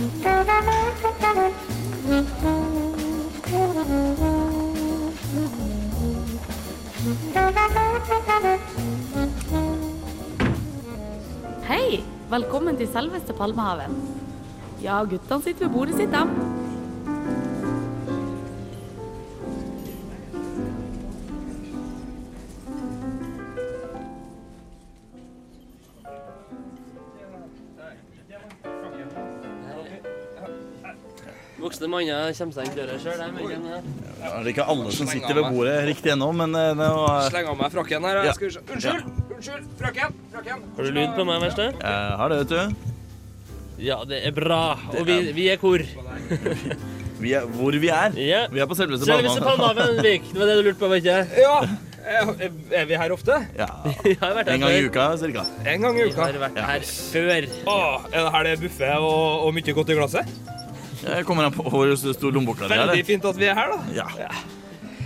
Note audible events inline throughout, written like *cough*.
Hei! Velkommen til selveste Palmehaven. Ja, guttene sitter ved bordet sitt, dem. Manner kommer seg inn døra sjøl. Det er ikke alle som sitter ved bordet riktig ennå, men eh, det var Sleng av meg frakken her. Ja. Skal vi se. Unnskyld! Unnskyld! Frakken! Frakken! Har du lyd på meg, verste? Jeg har det, vet du. Ja, det er bra. Og vi, vi er hvor? *laughs* Vi er, hvor vi er. Ja. Vi er på selveste Selveste Palmehaven, Vik. Det var det du lurte på, var ikke Ja! Er vi her ofte? Ja. *laughs* Har vært her En gang i uka, cirka. En gang i Vi har vært her før. Åh, er det her det er buffé og, og mye godt i glasset? Jeg kommer an på hvor stor lommeboka di er. Veldig fint at vi er her, da. Ja.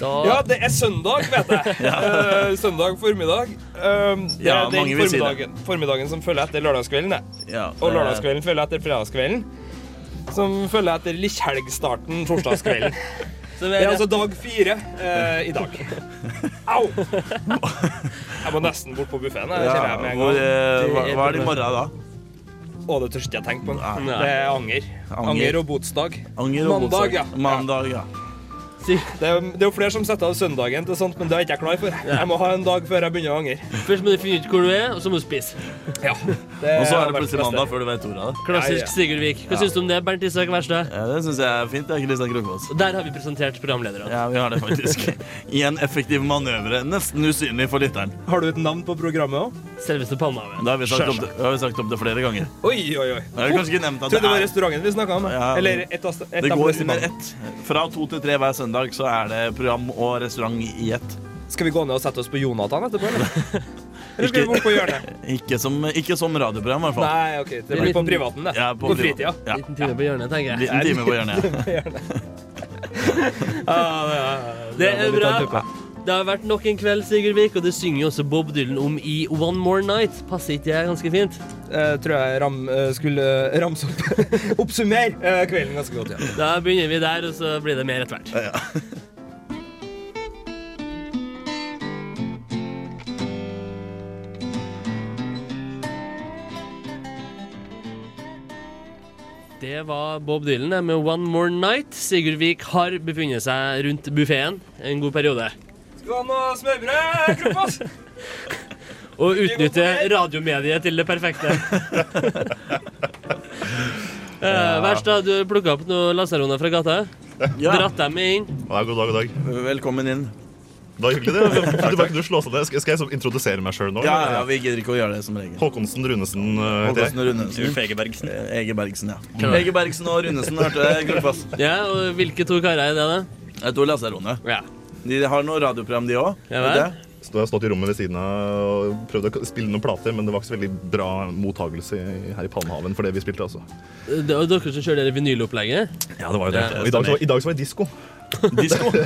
Da Ja, det er søndag, vet jeg. *laughs* Eh, søndag formiddag. Um, det Ja, er den formiddagen, si formiddagen, som følger etter lørdagskvelden. det. ja. Og lørdagskvelden følger etter fredagskvelden. Som følger etter likkhelgstarten torsdagskvelden. *laughs* så Det er altså dag fire eh, i dag. *laughs* Au! Jeg må nesten bort på buffeen. Ja, eh, hva, hva er det i morgen da? Å, det tør ikke jeg tenke på. Det er anger. Anger. Anger og botsdag. Anger og Mandag, botsdag. ja. Mandag, ja. Det er, det er jo flere som setter av søndagen til sånt, men det er ikke jeg klar for. Jeg må ha en dag før jeg begynner å angre. Først må du finne ut hvor du er, og så må du spise. Ja, Og så er det plutselig mandag før du vet ordet av det. Klassisk Ja, ja. Sigurd Vik. Hva syns du om det, Bernt Isak Wærstad? Ja, det syns jeg er fint. Det er Kristian Krokås. Der har vi presentert programlederne. Ja, vi har det faktisk. I en effektiv manøvre. Nesten usynlig for lytteren. Har du et navn på programmet òg? Selveste Palmehaven. Det har vi sagt om det, det, har vi sagt om det flere ganger. Oi, oi, oi. Jeg har kanskje ikke nevnt at Trodde det var er restauranten vi snakka om. Ja. Eller et av, et Det går under ett. Fra to til tre hver søndag så er det program og restaurant i ett. Skal vi gå ned og sette oss på Jonathan etterpå, eller? *laughs* Eller skal vi bort på hjørnet? Ikke som, ikke som radioprogram, i hvert fall. Nei, OK. Det blir på privaten, det. Ja, på på fritida. Ja. Liten time på hjørnet, tenker jeg. Liten time på hjørnet. Det er bra. Det har vært nok en kveld, Sigurdvik, og det synger jo også Bob Dylan om i One More Night. Passer ikke det ganske fint? Jeg tror jeg ram, eh, skulle ramse opp *laughs* Oppsummere eh, kvelden ganske godt. Ja. Da begynner vi der, og så blir det mer etter hvert. Det var Bob Dylan med One More Night. Sigurd Vik har befunnet seg rundt buffeen en god periode. Du ha noe smørbrød, Krokås? *laughs* Og utnytte radiomediet til det perfekte. *laughs* ja. Verst, da. du plukka opp noen lasaroner fra gata. Ja. Dratt dem med inn. Ja, god dag, god dag. Velkommen inn. Det var hyggelig, det. Kan du bare kunne slå seg? Skal, jeg så introdusere meg sjøl nå? Ja, ja, Vi gidder ikke å gjøre det som regel. Håkonsen Runesen heter jeg. Håkonsen og Runesen. Ulf Egebergsen. Eh, Ege Bergsen, ja. Ege Bergsen og Runesen, hørte jeg. Ja, og Hvilke to karer er det, da? Det to lasaroner. Ja. De har noe radioprogram, de òg. Ja. Så jeg har stått i rommet ved siden av og prøvd å spille noen plater, men det var ikke så veldig bra mottagelse her i Palmehaven for det vi spilte. altså. Det var dere som kjører det vinylopplegget? Ja, det var jo det. Ja, Og i dag, så var, I dag så var det disko. Disko. *laughs*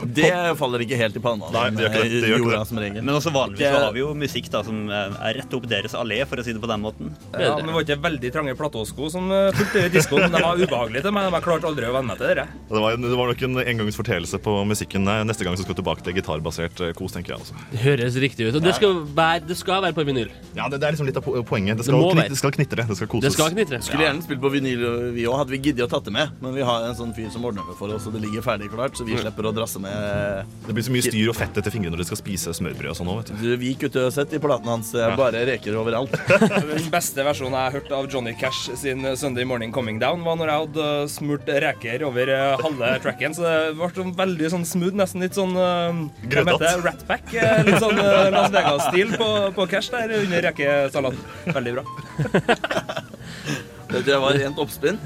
Det faller ikke helt i panna. Nei, det gjør ikke det, det gjør ikke det. Men også vanligvis Det- så har vi jo musikk da som eh, er rett opp deres allé, for å si det på den måten. Ja, men det var ikke veldig trange platåsko som uh, fulgte diskoen. De var ubehagelige til meg. De har klart aldri å venne meg til dere. Det var, det var nok en engangs fortellelse på musikken. Neste gang så skal vi tilbake til gitarbasert eh, kos, tenker jeg. også. Det høres riktig ut. Og det skal være, det skal være på vinyl. Ja, det, det er liksom litt av poenget. Det skal, det knitre, det skal knitre. Det skal koses. Det skal knitre. Skulle gjerne spilt på vinyl, vi òg, hadde vi giddet å tatt det med. Men vi har en sånn fyr som ordner det for oss, og det ligger ferdig klart, så vi slipper å drasse med Det blir så mye styr og fett etter fingrene når de skal spise smørbrød og sånn òg, vet du. Vi sett i platen hans. Det er bare reker overalt. *laughs* Den beste versjonen jeg har hørt av Johnny Cash sin Sunday Morning Coming Down, var når jeg hadde smurt reker over uh, halve tracken. Så det ble sånn veldig sånn smooth, nesten litt sånn uh, Hva Grøtete. heter det? Ratback? uh, Litt sånn uh, Las Vegas-stil på, på Cash der under rekesalaten. Veldig bra. *laughs* Det tror jeg var rent oppspinn.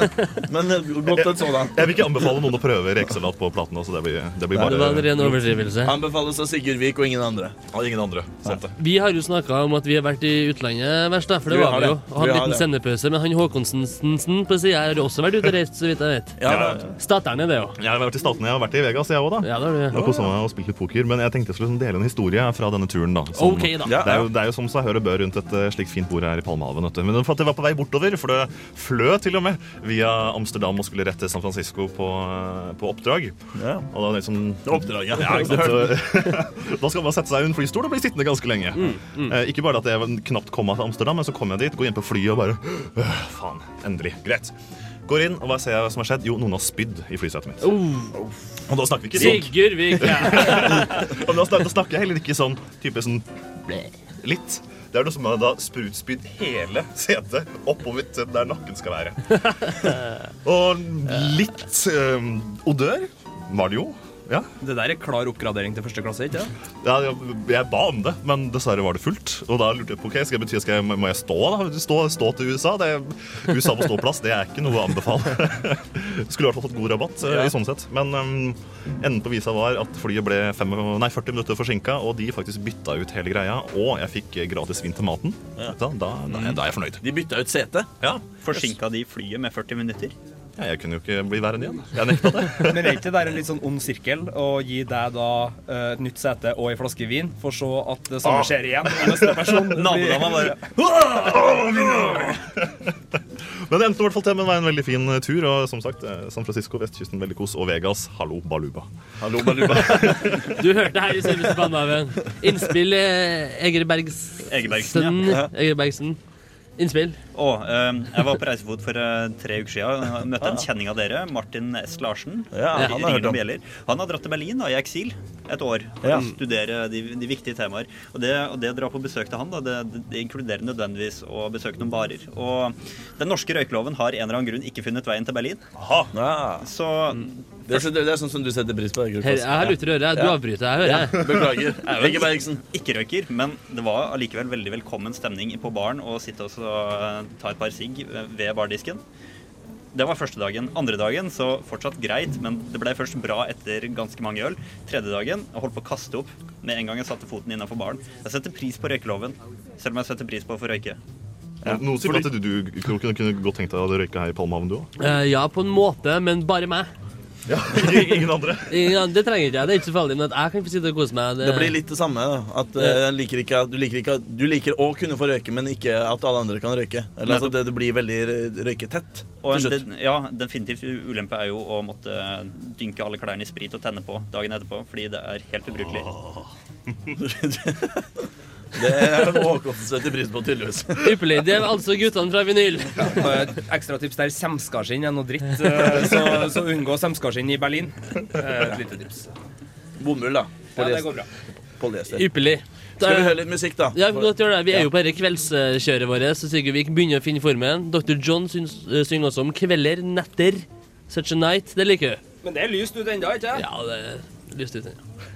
*laughs* Men eh, godt et sådan. Jeg vil ikke anbefale noen å prøve rekesalat på platen. Altså. Det, blir, det blir bare Det var en ren overdrivelse. Anbefales av Sigurd Vik og ingen andre. Og ingen andre. Sant det. Vi har jo snakka om at vi har vært i utlandet, verst, for det Vi var vi jo. det. Og hatt en liten det. sendepause. Men han Håkonsensen på sida har også vært ute og reist, så vidt jeg vet. Ja, Ja. Staterne, det jo. Jeg har vært i Statene, jeg har vært i Vegas, jeg òg, da. Ja, det har du. Og koset meg og spilt litt poker, Men jeg tenkte jeg skulle liksom dele en historie fra denne turen. da som, okay, da. Det, er jo, det er jo som seg hør og bør rundt et eh, slikt fint bord her i Palmehaven. Men for at jeg var på vei bortover, for for det flø til og med via Amsterdam og skulle rett til San Francisco på, eh, på oppdrag. Ja. Og da, liksom, oppdrag, ja, sant? *laughs* da skal man sette seg i en flystol og bli sittende ganske lenge. Eh, ikke bare at jeg knapt kom meg til Amsterdam, men så kom jeg dit, går inn på flyet og bare øh, Faen, endelig. Greit. Går inn, og hva ser jeg hva som har skjedd? Jo, noen har spydd i flysetet mitt. Og da snakker vi ikke sånn. Sigurd Vik. Ja. Og da snakker jeg heller ikke sånn type sånn litt. Det er noe som har da sprutspydd hele setet oppover til der nakken skal være. *laughs* Og litt eh, odør var det jo. Ja. Det der er klar oppgradering til første klasse, ikke sant? ja, jeg, jeg ba om det, men dessverre var det fullt. Og da lurte jeg på ok, skal jeg bety, skal jeg, må jeg stå da? Stå, stå til USA? Det, USA på ståplass, det er ikke noe å anbefale. *laughs* Skulle i hvert fall fått god rabatt ja. i sånn sett. Men um, enden på visa var at flyet ble fem, nei, 40 minutter forsinka, og de faktisk bytta ut hele greia. Og jeg fikk eh, gratis vin til maten. Da, da, da, da er jeg fornøyd. De bytta ut setet? Ja. Forsinka de flyet med 40 minutter? Ja, jeg kunne jo ikke bli verre enn igjen. Jeg nekta det. *laughs* Men er ikke det en litt sånn ond sirkel å gi deg da eh, et nytt sete og ei flaske vin, for så at det samme skjer igjen? Neste person *laughs* Nabodama bare *laughs* Men det endte i hvert fall til med å være en veldig fin eh, tur. Og som sagt, eh, San Francisco, vestkysten, veldig kos. Og Vegas, hallo, baluba. Hallo, baluba. Du hørte her i Service Bandhaven. Innspill eh, Egerbergs... Egebergsen, ja. Egerbergsen. Innspill. Å, eh, jeg var på reisefot for eh, tre uker siden. og møtte en kjenning av dere, Martin S. Larsen. Ja, han har hørt. Han har dratt til Berlin da, i eksil et år for Ja. å studere de, de viktige temaer. Og det, og det å dra på besøk til han, da, det, det, inkluderer nødvendigvis å besøke noen barer. Og den norske røykeloven har en eller annen grunn ikke funnet veien til Berlin. Ja. Så Det, er, det er sånn som du setter pris på. Her, jeg har lutter øre. Du Ja. avbryter. Jeg hører. Ja, beklager. Jeg Bergsen. ikke-røyker, men det var allikevel veldig velkommen stemning på baren å sitte og så, ta et par sigg ved bardisken. Det var første dagen. Andre dagen så fortsatt greit, men det ble først bra etter ganske mange øl. Tredje dagen jeg holdt på å kaste opp med en gang jeg satte foten innenfor baren. Jeg setter pris på røykeloven, selv om jeg setter pris på å få røyke. Noen sier at du, du kunne, kunne godt tenkt deg å røyke her i Palmehaven, du òg. Uh, ja, på en måte, men bare meg. Ja, *laughs* ingen andre. Ja, det trenger ikke jeg. Det er ikke så farlig, men at jeg kan få sitte og kose meg. Det blir litt det samme. da At uh, jeg liker ikke, du, liker ikke, du liker å kunne få røyke, men ikke at alle andre kan røyke. Eller altså, det, det blir veldig røyketett Og en, det- ja, definitivt ulempe er jo å måtte dynke alle klærne i sprit og tenne på dagen etterpå, fordi det er helt ubrukelig. *laughs* Det er Håkon som setter pris på, tydeligvis. Ypperlig. Det er altså guttene fra vinyl. Ja, et ekstra tips der semskaskinn er noe dritt, eh, så, så unngå semskaskinn i Berlin. Eh, Et lite tips. Bomull, da. Ja, det går bra. Polyester. Ypperlig. Skal vi høre litt musikk, da? Ja, vi godt gjør det. Vi er jo på dette kveldskjøret vårt, så Sigurd Vik begynner å finne formen. Dr. John syns, eh, synger også om kvelder, netter, such a night. Det liker du. Men det er lyst ut ennå, ikke sant? Ja, det er lyst ut. ja.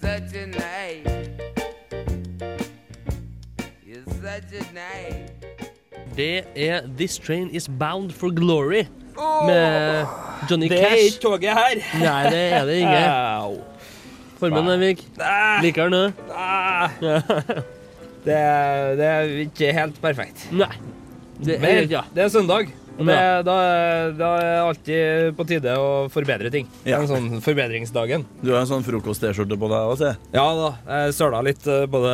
Such a name. You're such a name. Det er This Train Is Bound for Glory med Johnny Cash. Det er ikke toget her. *laughs* Nei, det er det ikke. Formen, Vik. Ah, Liker den, du? ah. Det, er- det er ikke helt perfekt. Nei. Det er, Men ja. det er søndag. Det, Ja. da, da er det alltid på tide å forbedre ting. Ja. En sånn forbedringsdagen. Du har en sånn frokost-T-skjorte på deg òg, se. Ja da, jeg søla litt eh, både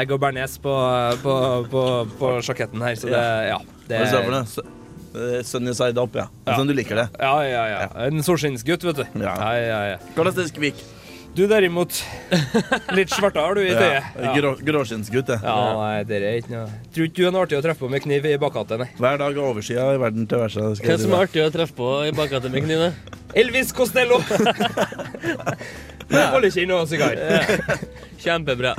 egg og bearnés på, på, på, på sjaketten her, så det Ja. Det, Hva det Sunny side up, ja. Ja. Sånn du liker det. Ja, ja, ja. En solskinnsgutt, vet du. Ja. Ja, ja, ja. Hvordan det skvik? Du derimot, litt svartere du i tøyet. Ja. Grå, Gråskinnsgutt, det. Ja, nei, det er ikke noe Tror ikke du er noe artig å treffe på med kniv i bakhatet, nei. Hver dag er oversida i verden til versa. Hva som er artig å treffe på i bakgata med kniv? Elvis Costello! Med bollekinn og sigar. Kjempebra.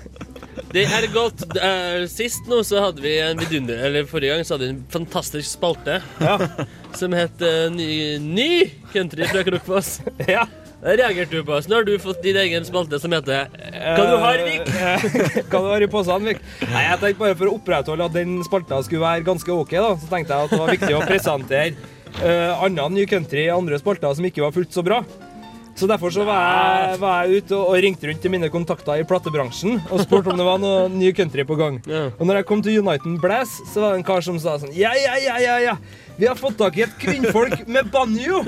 Det er godt. Eh, Sist nå så hadde vi en vidunder Eller forrige gang så hadde vi en fantastisk spalte ja. som het eh, ny, ny country fra Krokfoss. Ja. Reagerte du på. Så nå har du fått din egen spalte som heter Hva du har, Vik? *laughs* Hva du har i posen, Vik? Nei, jeg tenkte bare For å opprettholde at den spalta skulle være ganske OK, da, så tenkte jeg at det var viktig å presentere uh, annen New country i andre spalter som ikke var fullt så bra. Så Derfor så var jeg, var jeg ute og, og ringte rundt til mine kontakter i platebransjen og spurte om det var noe ny country på gang. Yeah. Og når jeg kom til Uniten Blast, så var det en kar som sa sånn Ja, ja, ja, ja, ja. Vi har fått tak i et kvinnfolk med banjo.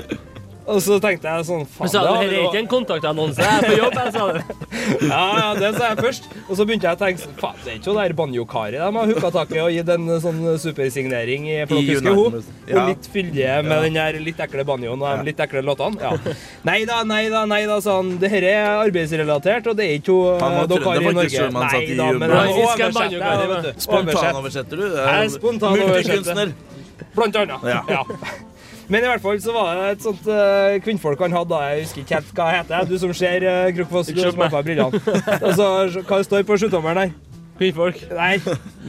Og så tenkte jeg sånn Men Faen, sa du, det er hadde ikke en kontaktannonse, jeg er på jobb, jeg, sa du. *laughs* Ja, ja, det sa jeg først. Og så begynte jeg å tenke faen, det er ikke jo der banjo-Kari de har hooka tak i og gitt en sånn supersignering i For I dere husker hun? Hun litt fyldige med den der litt ekle banjoen og de litt ekle låtene. Ja. Nei da, nei da, nei da, sa han. Det her er arbeidsrelatert, og det er ikke var eh, dere i Norge. Nei da, men han er oversetter, vet du. Spontanoversetter du? Er er spontanoversetter. Multikunstner. Blant annet. Ja. Ja. Men i hvert fall så var det et sånt uh, kvinnfolk han hadde, jeg husker ikke helt hva det heter. Du som ser uh, Krokfoss, du som har på brillene. Altså, hva det står på sluttdommeren der? Kvinnfolk. Nei,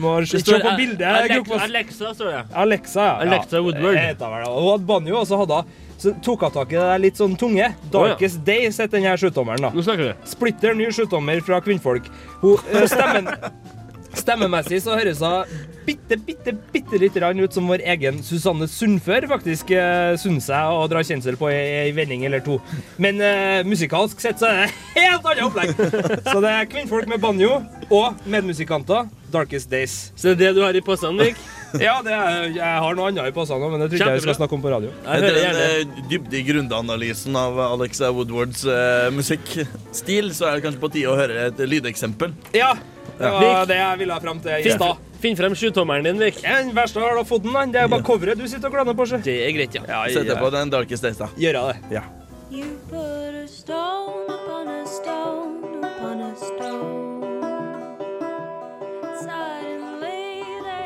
må se står på bildet. Alex- Krokfoss. Alexa, står det. Alexa, ja. Alexa Woodward. Ja. Og hadde banjo, og så hadde så tok hun tak i det der litt sånn tunge. Darkest Days heter den her sluttdommeren. da. Nå snakker vi. Splitter ny sluttdommer fra kvinnfolk. Hun, eh, stemmen, *laughs* stemmemessig så høres hun bitte, bitte, bitte litt grann ut som vår egen Susanne Sundfør faktisk uh, syns seg å dra kjensel på i ei vending eller to. Men uh, musikalsk sett så er det helt annet opplegg. Så det er kvinnfolk med banjo og medmusikanter. Darkest Days. Så det er det du har i posen, Vik? Ja, det er, jeg har noe annet i posen òg, men det tror ikke jeg vi skal snakke om på radio. Jeg den eh, dybde i grundanalysen av Alexa Woodwards uh, musikkstil, så er det kanskje på tide å høre et lydeksempel. Ja, det var det jeg ville fram til i Finn, stad. finn frem sjutommeren din, Vik. Ja, Den verste har da fått den, han. Det er bare coveret du sitter og glaner på. Seg. Det er greit, ja. Setter på den Darkest Days, da. Gjøre det. Ja. You put a stone upon a stone upon a stone.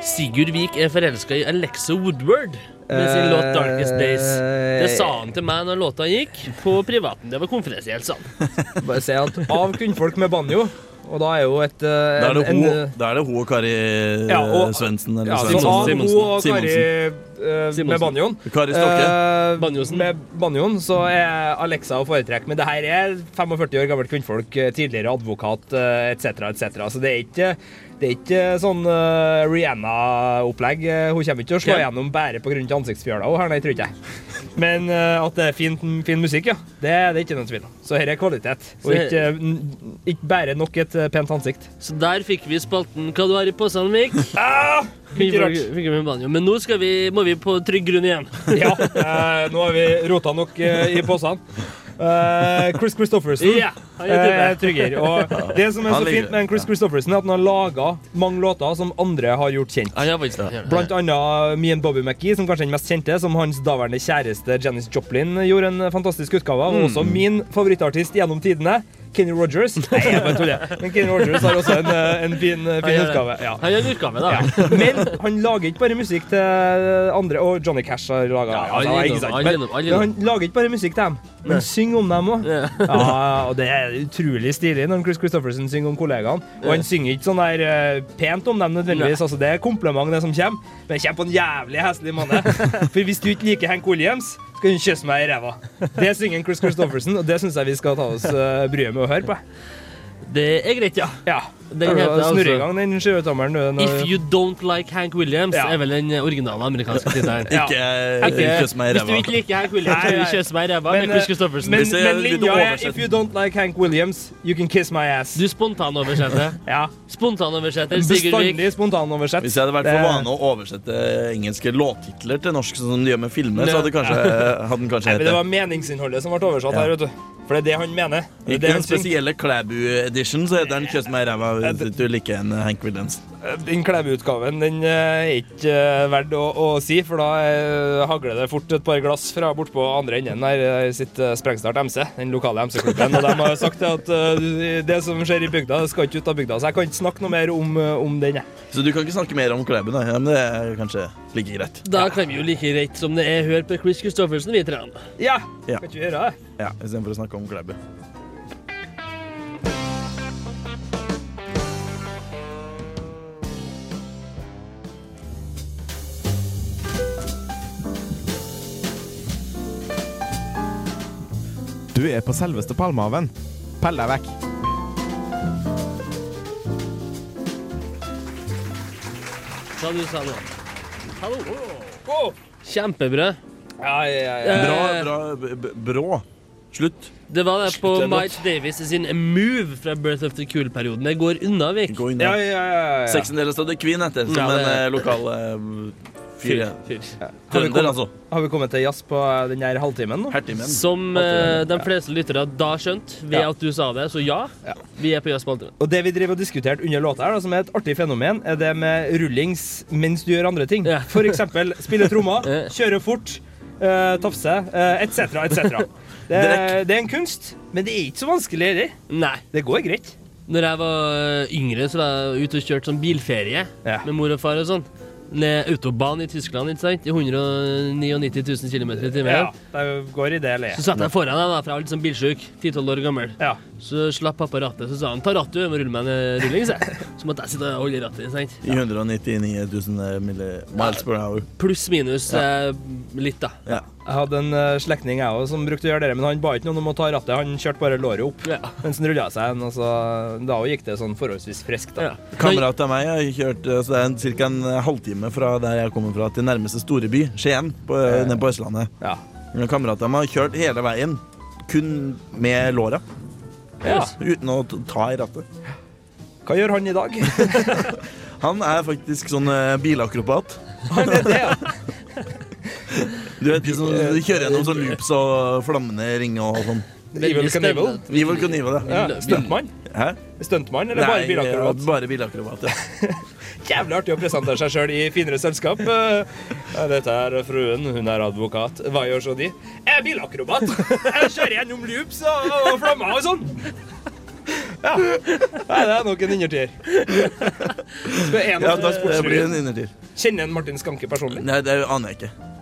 Sigurd Vik er forelska i Alexa Woodward med sin låt 'Darkest Days'. Det sa han til meg når låta gikk, på privaten. Det var konfidensielt, sa han. *laughs* Bare si at av kvinnfolk med banjo, og da er jo et eh, Da er det en- hun, da er det hun og Kari eh, Ja, og- Svendsen. Eller ja, hun Simonsen. og Kari uh, med banjoen Kari Stokke. Uh, Med banjoen så er Alexa å foretrekke. Men det her er 45 år gammelt kvinnfolk, tidligere advokat etc., etc. Så det er ikke det er ikke sånn uh, Rihanna-opplegg. Eh, Hun kommer ikke til å slå gjennom bare pga. ansiktsfjøla. her, nei, tror ikke jeg. Men uh, at det er fin, fin musikk, ja. Det er det ikke noen tvil om. Så her er kvalitet. Og ikke, ikke bare nok et pent ansikt. Så der fikk vi spalten 'Hva du har i posen', Mik'? *laughs* Ah, ikke rart. Men nå skal vi, må vi på trygg grunn igjen. Ja, nå har vi rota nok i posene. Eh, Chris Christofferson Ja, han er er tryggere. Og det som er så fint med Chris Christofferson, er at han har laga mange låter som andre har gjort kjent. Blant annet Me and Bobby McGee, som kanskje er den mest kjente, som hans daværende kjæreste Janis Joplin gjorde en fantastisk utgave av. Og også min favorittartist gjennom tidene, Kenny Rogers. *laughs* Nei, jeg bare tuller. Men Kenny Rogers har også en, eh, en fin, Han fin utgave. Ja. Han gjør en utgave, da. Ja. Men han lager ikke bare musikk til andre Og Johnny Cash har laga Ja, altså, Men, men han lager ikke bare musikk til dem, men synger om dem òg. Ja. *laughs* Ja, og det er utrolig stilig når Chris Christofferson synger om kollegaene. Og han synger ikke sånn der eh, pent om dem nødvendigvis. Altså, det er kompliment, det som kommer, men det kommer på en jævlig heslig måte. *laughs* For hvis du ikke liker Hank Williams, skal hun kysse meg i ræva. Det synger Chris Christofferson, og det syns jeg vi skal ta oss uh, bryet med å høre på. Det er greit, ja. Ja. Den heter Snurre i altså gang den sjøtommeren. If You Don't Like Hank Williams Ja. er vel den originale amerikanske tittelen. *laughs* Ja. Ikke ikke meg i Hvis du ikke liker Hank Williams, kan du kysse meg i ræva Men, eh, Men, men linja er If you don't like Hank Williams, you can kiss my ass. Du spontanoversetter. *laughs* Ja. Spontanoversetter Sigurd Vik. Bestandig spontanoversett. Hvis jeg hadde vært for vane å oversette engelske låttitler til norsk, sånn som de gjør med filmer, så hadde, kanskje, hadde den kanskje hett det. det var meningsinnholdet som ble oversatt her, vet du. For det er det han mener. Det er Ikke det han den spesielle Klæbu edition, så heter den 'Kjøss meg i ræva' hvis du liker en Hank Williams. Den Klæbu-utgaven den eh, er ikke eh, verdt å, å si, for da eh, hagler det fort et par glass fra bortpå andre enden her eh, sitt eh, Sprengstart MC, den lokale MC-klubben. Og de har sagt at eh, det som skjer i bygda, skal ikke ut av bygda. Så jeg kan ikke snakke noe mer om, eh, om den. Så du kan ikke snakke mer om Klæbu, nei. Ja, men det er kanskje like greit. Da kan vi jo like greit som det er høre på Chris Christoffersen, vi tre. Ja, Ja. kan ikke vi gjøre det? Ja, Istedenfor å snakke om Klæbu. Du er på selveste Palmehaven. Pell deg vekk. Hva du sa nå? Hallo. Oh. Kjempebra. Ja, ja, ja. Bra, Eh, bra, brå. Slutt. Det var det på Mike Davis sin Move fra Birth of the Cool-perioden. Det går unna, Vik. Ja, ja, ja, ja. Sex and the City of the Queen etter, som Ja, det- en eh, lokal Fyr. Fyr. Har vi, Trønder, kommet, altså. har vi kommet til jazz på eh, den her halvtimen nå? Hertimen. Som eh, de fleste lyttere da skjønte ved Ja. at du sa det, så ja, Ja. vi er på jazz på halvtimen. Og det vi driver og diskuterte under låta her, da, som er et artig fenomen, er det med rullings mens du gjør andre ting. Ja. For eksempel spille trommer, *laughs* kjøre fort, uh, tafse, uh, etc., etc. Det, er- det er en kunst, men det er ikke så vanskelig Det, Nei. Det går greit. Når jeg var yngre, så var jeg ute og kjørte sånn bilferie Ja. med mor og far og sånn. Ned autobahn i Tyskland, ikke sant? I 199 000 km i timen. Ja, det går i det leiet. Så satt jeg foran deg, da, for jeg var litt sånn bilsjuk. 10-12 år gammel. Ja. Så slapp pappa rattet, så sa han ta rattet, du må rulle meg en rulling, sa jeg. Så måtte jeg sitte og holde rattet, rattet. sant? I 199 000 milli- miles per hour. Pluss minus ja. litt, da. Ja. Jeg hadde en uh, slektning jeg også, som brukte å gjøre det, men han ba ikke noen om å ta rattet. Han kjørte bare låret opp Ja. mens han rulla seg en. og så- Da gikk det sånn forholdsvis friskt. Ja. Kamerat av meg har kjørt eh, så det er ca. en halvtime fra der jeg kommer fra, til nærmeste storeby, Skien, på, eh. nede på Østlandet. Ja. Kamerat av meg har kjørt hele veien kun med låra, Ja. uten å ta i rattet. Hva gjør han i dag? *laughs* Han er faktisk sånn eh, bilakrobat. Han er det, ja. *laughs* *laughs* Du vet, de som kjører gjennom sånn loops og flammende ringer og sånn. Evil Canival? Evil ja. Ja. Stuntmann? Hæ? Stuntmann eller bare bilakrobat? Bare bilakrobat, ja. *laughs* Jævlig artig å presentere seg sjøl i finere selskap. Eh, Dette er fruen, hun er advokat. Hva gjør så de? Jeg er bilakrobat. Jeg kjører gjennom loops og, og flammer og sånn. Ja. Nei, det er nok en innertier. Ja, da blir det blir en innertier. Kjenner kjenne en Martin Skanke personlig? Nei, det aner jeg ikke.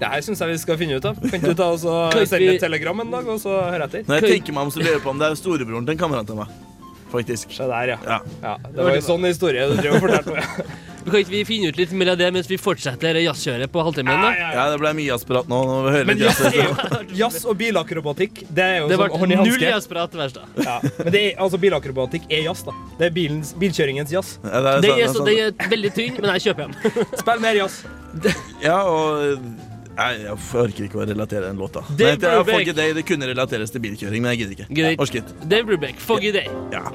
Det her syns jeg vi skal finne ut av. Kan du ta og Kan sende et telegram en dag, og så høre etter? Når jeg tenker meg om, så lurer jeg på om det er storebroren til en kamerat av meg. Faktisk. Se der, ja. Ja. ja. Det var jo sånn historie du drev og fortalte *laughs* meg. Kan ikke vi finne ut litt mer av det mens vi fortsetter jazzkjøret på halvtimen? Ja, da? ja, det ble mye jazzprat nå. nå vi hører Men jazz, jazz. er *laughs* jazz og bilakrobatikk, det er jo Det sånn hånd i null hanske. jazzprat verst, da. Ja. Men det er, altså, bilakrobatikk er jazz, da. Det er bilens, bilkjøringens jazz. Ja, det er sant, det er, så, sånn- den er veldig tynn, men jeg kjøper den. Spill mer jazz. Ja, og Nei, jeg orker ikke å relatere den låta. Dave Nei, det, er Foggy Day, det kunne relateres til bilkjøring, men jeg gidder ikke. Ikke. Orker. Dave Brubeck, Foggy Day. Ja.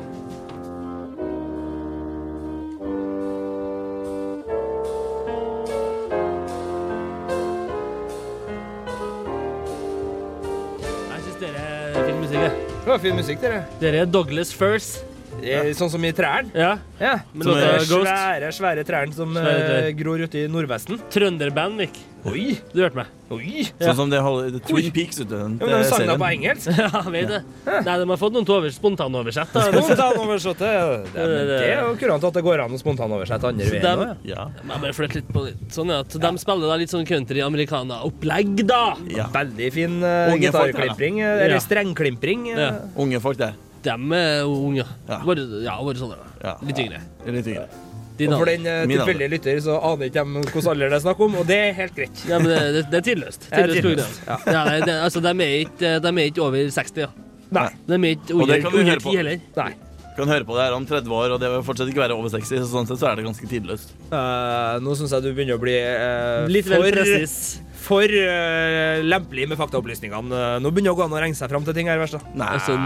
Jeg syns dere er fin musikk. jeg. Det var fin musikk, dere. Dere er Douglas First. Eh, Sånn som i trærne. Ja. Ja. Men Som er Ghost. Svære, svære trærne som Svære eh, trær. gror ute i Nordvesten. Trønderband, Nick. Oi! Du hørte meg? Oi! Ja. Sånn som det holder Twin Peaks ute. Den, Ja, men de sang da serien. på engelsk. *laughs* Ja, vet det. Nei, de har fått noen til over spontanoversett. da. Spontanoversett. Det, det, men det er jo kurant at det går an å spontanoversette andre Så veien dem- òg. Ja. Jeg må bare flytte litt på litt. Sånn ja, at De spiller da litt sånn country-americana-opplegg, da. ja. Veldig fin uh, Unge folk, gitarklimpring. Ja. Eller strengklimpring. eh. Ja. Unge folk, det. Dem er unge. Ja. Bare, ja, bare sånn. Ja. Litt yngre. Litt yngre. Din Og for den uh, tilfeldige lytter så aner ikke de hvilken alder det er snakk om, og det er helt greit. Ja, men det, det, det er tidløst. *laughs* Det er Tidløst. Ja, nei, det, altså, de, er ikke, de er ikke over 60, ja. Nei. De er ikke Og det under, kan vi under på. 10 heller. Nei. Kan høre på det her om 30 år, og det vil fortsatt ikke være over 60. Så sånn sett så er det ganske tidløst. Eh, nå syns jeg du begynner å bli eh, Litt vel for, presis. for eh, lempelig med faktaopplysningene. Eh, Nå begynner det å gå an å regne seg fram til ting her, verst. da. Nei Altså,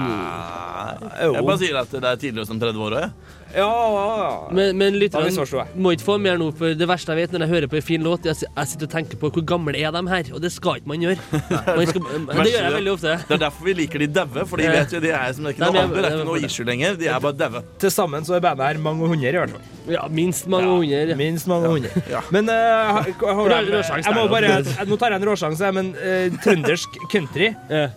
Jeg bare sier at det er tidløst om 30 år òg, jeg. Ja, ja, ja. Men, men lytterne jeg. må ikke få mer nå, for det verste jeg vet når jeg hører på en fin låt, jeg, jeg sitter og tenker på hvor gamle er de her, og det skal ikke man gjøre. *laughs* Man skal, det gjør jeg veldig ofte. Det er derfor vi liker de daue, for de vet jo de er som det er ikke noe alder, det er ikke noe issue lenger. De er bare daue. Til sammen så er bandet her mange hundre, i hvert fall. Ja, minst mange hundre. Minst mange hundre. Ja. Men uh, de- råsjanse jeg må bare, jeg, Nå tar jeg en råsjanse, jeg, men uh, trøndersk country Ja.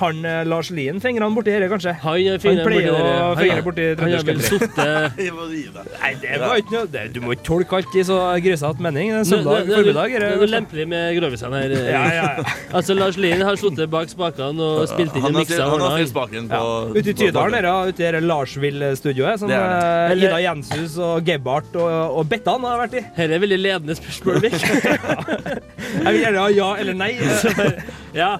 Han eh, Lars Lien fingrene borti dette, kanskje? Han, er Han pleier å fingre borti Han trøndersk. Nei, *laughs* det var ikke noe Du må ikke tolke alt i så grisete mening. Det er Søndag formiddag. Det er lempelig med grovisene her. Ja, ja, ja. *laughs* Altså, Lars Lien har sittet bak spakene og spilt inn Han og miksa han på Ute i Tydalen, her ute i dette Larsvill-studioet, som Det er eh, Eller- Ida Jenshus og Gebhardt og, og Bettan har vært i. Her er veldig ledende spørsmål, Vik. *laughs* Jeg vil gjerne ha ja eller nei. ja.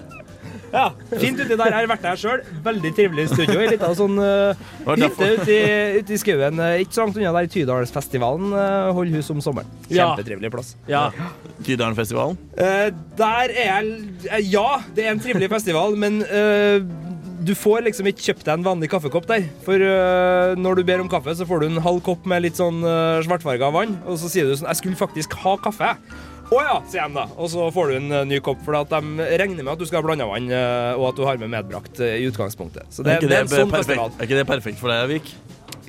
Ja, Fint uti der. Jeg har vært der sjøl. Veldig trivelig studio. I lita sånn uh, hytte ute i, skauen. eh, Ikke så langt unna der Tydalsfestivalen uh, holder hus om sommeren. Kjempetrivelig plass. ja. Tydalenfestivalen. Uh, der er jeg uh, Ja, det er en trivelig festival, men eh, du får liksom ikke kjøpt deg en vanlig kaffekopp der. For uh, når du ber om kaffe, så får du en halv kopp med litt sånn uh, svartfarga vann, og så sier du sånn Jeg skulle faktisk ha kaffe. Å ja, sier de da. Og så får du en eh, ny kopp, for at de regner med at du skal ha blanda vann, eh, og at du har med medbrakt eh, i utgangspunktet. Så det, er, ikke det det, er en sånn perfekt, festival. er ikke det perfekt for deg, Vik?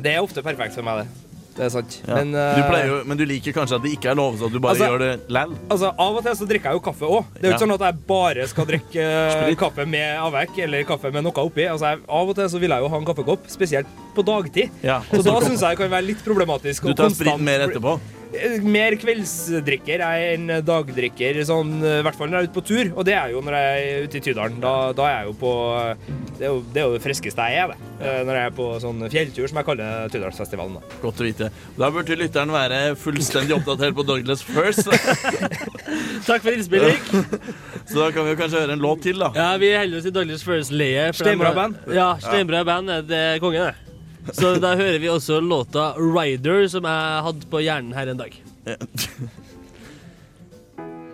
Det er ofte perfekt for meg, det. Det er sant. Ja. Men, du eh, pleier jo, men du liker kanskje at det ikke er lov, så at du bare Altså- gjør det læll? Altså, Av og til så drikker jeg jo kaffe òg. Det er jo ikke Ja. sånn at jeg bare skal drikke uh, kaffe med avvekk eller kaffe med noe oppi. Altså, jeg, Av og til så vil jeg jo ha en kaffekopp, spesielt på dagtid. Ja. Så da syns jeg det kan være litt problematisk. Du tar sprit mer etterpå? Eh, Mer kveldsdrikker jeg enn dagdrikker, sånn, eh, i hvert fall når jeg er ute på tur. Og det er jo når jeg er ute i Tydalen. Da, da er jeg jo på det er jo, det er jo det friskeste jeg er, det. Eh, Når jeg er på sånn fjelltur, som jeg kaller Tydalsfestivalen. da. Godt å vite. Da burde lytteren være fullstendig oppdatert på Douglas First. *laughs* Takk for innspilling. *laughs* Så da kan vi jo kanskje høre en låt til, da. Ja, vi holder oss i Douglas First-leie. for Steinbra band. Ja, Steinbra band er det kongen, det. Så da hører vi også låta 'Rider', som jeg hadde på hjernen her en dag.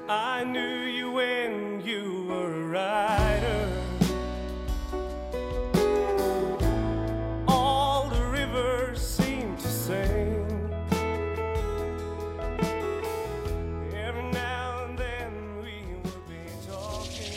I knew you when you were a rider. All the rivers seem to sing. Every now and then we would be talking.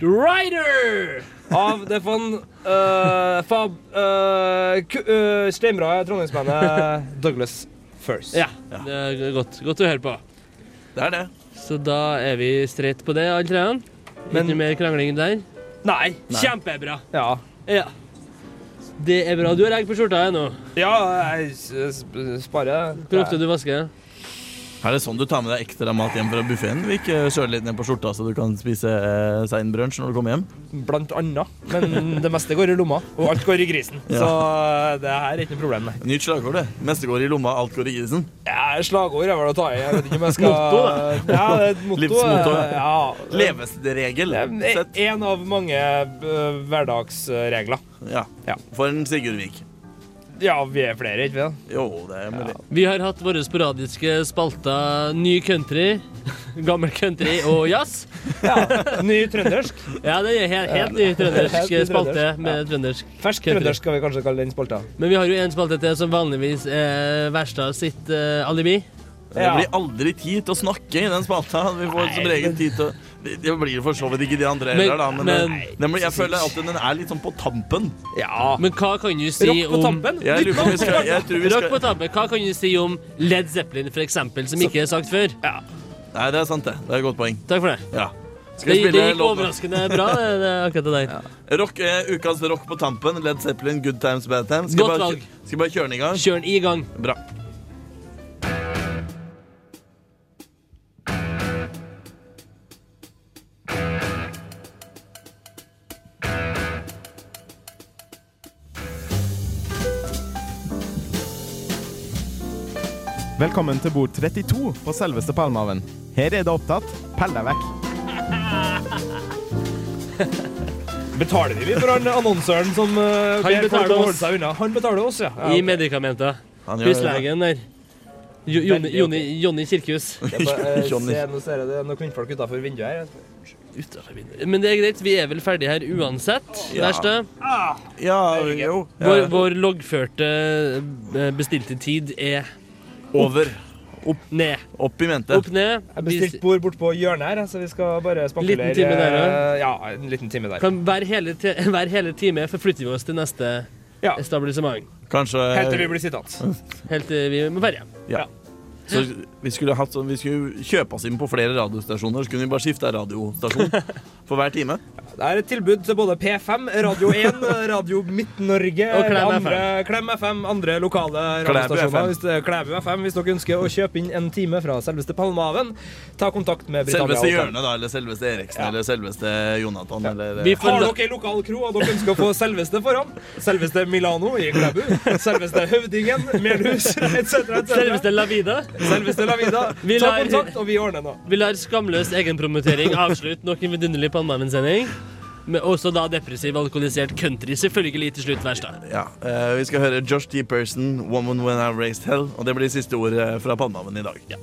Rider! Av det von uh, Fab uh, uh, Steinbra Trondheimsbandet Douglas First. Ja, det er godt, godt å høre på. Det er det. Så da er vi streit på det, alle tre. Men- Ikke mer krangling der? Nei. Kjempebra. Ja. Ja. Det er bra. Du har egg på skjorta ennå. Ja, jeg sparer Hvor ofte du vasker? Er det sånn du tar med deg ekstra mat hjem fra buffeen? Vil ikke kjører litt ned på skjorta så du kan spise eh, sein brunsj når du kommer hjem? Blant annet. Men *laughs* det meste går i lomma, og alt går i grisen. Ja. Så uh, det her er ikke noe problem, nei. Nytt slagord, det. Meste går i lomma, alt går i grisen. Ja, slagord er vel å ta i. Jeg vet ikke om jeg skal Motto, da. *laughs* Ja, det er et motto. Livsmotto, ja. Levesregel. En av mange uh, hverdagsregler. Ja. Ja. For en Sigurdvik. Ja, vi er flere, ikke vi? da? Jo, det er mulig. Vi har hatt våre sporadiske spalter Ny country, *laughs* gammel country og jazz. Ny trøndersk. Ja, det er helt, helt ny trøndersk Helt spalte trøndersk, med ja. trøndersk. Fersk country. trøndersk skal vi kanskje kalle den spalta. Men vi har jo en spalte til som vanligvis er Verstad sitt uh, alibi. Det blir aldri tid til å snakke i den spalta. Vi får som regel tid til å Det blir for så vidt ikke de andre heller, da. Men, men- eh, den blir, jeg føler at den er litt sånn på tampen. Ja. Men hva kan du si Rock på om. Jeg skal, Rock på tampen. Hva kan du si om Led Zeppelin, for eksempel, som ikke er sagt før? Nei, det er sant, det. Det er et godt poeng. Takk for det. Ja. Skal Det, det gikk overraskende bra, det, det, akkurat det der. *laughs* Rock, eh, ukas rock på tampen. Led Zeppelin, Good Times, Bad Times. Skal Godt bare, valg. Skal bare kjøre den i gang? Kjør den i gang. Bra. Velkommen til bord 32 på selveste Palmehaven. Her er det opptatt. Pell deg vekk. *laughs* Betaler vi for han annonsøren som uh, Han ber folk betaler å holde oss. seg unna? Han betaler oss, ja. ja I ok. medikamenter. Han gjør det. Huslegen der. Jo- Jonny Jonny, Jonny Kirkhus. *laughs* Bare, eh, Johnny. se, nå ser jeg det er noen kvinnfolk utenfor vinduet her. Men det er greit, vi er vel ferdige her uansett. Ja. Verste. Ja, jo. Vår, Ja. vår loggførte eh, bestilte tid er Over. opp, ned. Opp i mente. Opp, ned. Jeg bestilte bord bort på hjørnet her, så vi skal bare spankulere. Liten time der, ja. Ja, en liten time der. Kan hver hele, te- *laughs* hver hele time forflytter vi oss til neste Ja. Kanskje Helt til vi blir sittende. Helt til vi må være hjem. Ja. Så vi skulle, hatt sånn, vi skulle kjøpe oss inn på flere radiostasjoner, så kunne vi bare skifte radiostasjon for hver time. Det er et tilbud til både P5, Radio 1, Radio Midt-Norge, Og Klem andre, Klem FM, andre lokale Klæbu radiostasjoner. Hvis det Klæbu FM, hvis dere ønsker å kjøpe inn en time fra selveste Palmehaven, ta kontakt med Britannia Selveste Hotel. Hjørnet, da, eller selveste Eriksen, Ja. eller selveste Jonathan, eller Vi eh, får Har dere en lokal kro og dere ønsker å få selveste foran? Selveste Milano i Klæbu. Selveste Høvdingen, Melhus etc. Selveste La Vida. Selveste La Vida. Vi Ta lar- kontakt, og vi ordner nå. Vi lar skamløs egenpromotering avslutte nok en vidunderlig Palmehaven-sending. Men også da depressiv alkoholisert country, selvfølgelig til slutt verst, da. Ja, eh, Vi skal høre Josh T. Person, 'Woman When I Raised Hell'. Og det blir siste ord eh, fra Palmehaven i dag. Ja.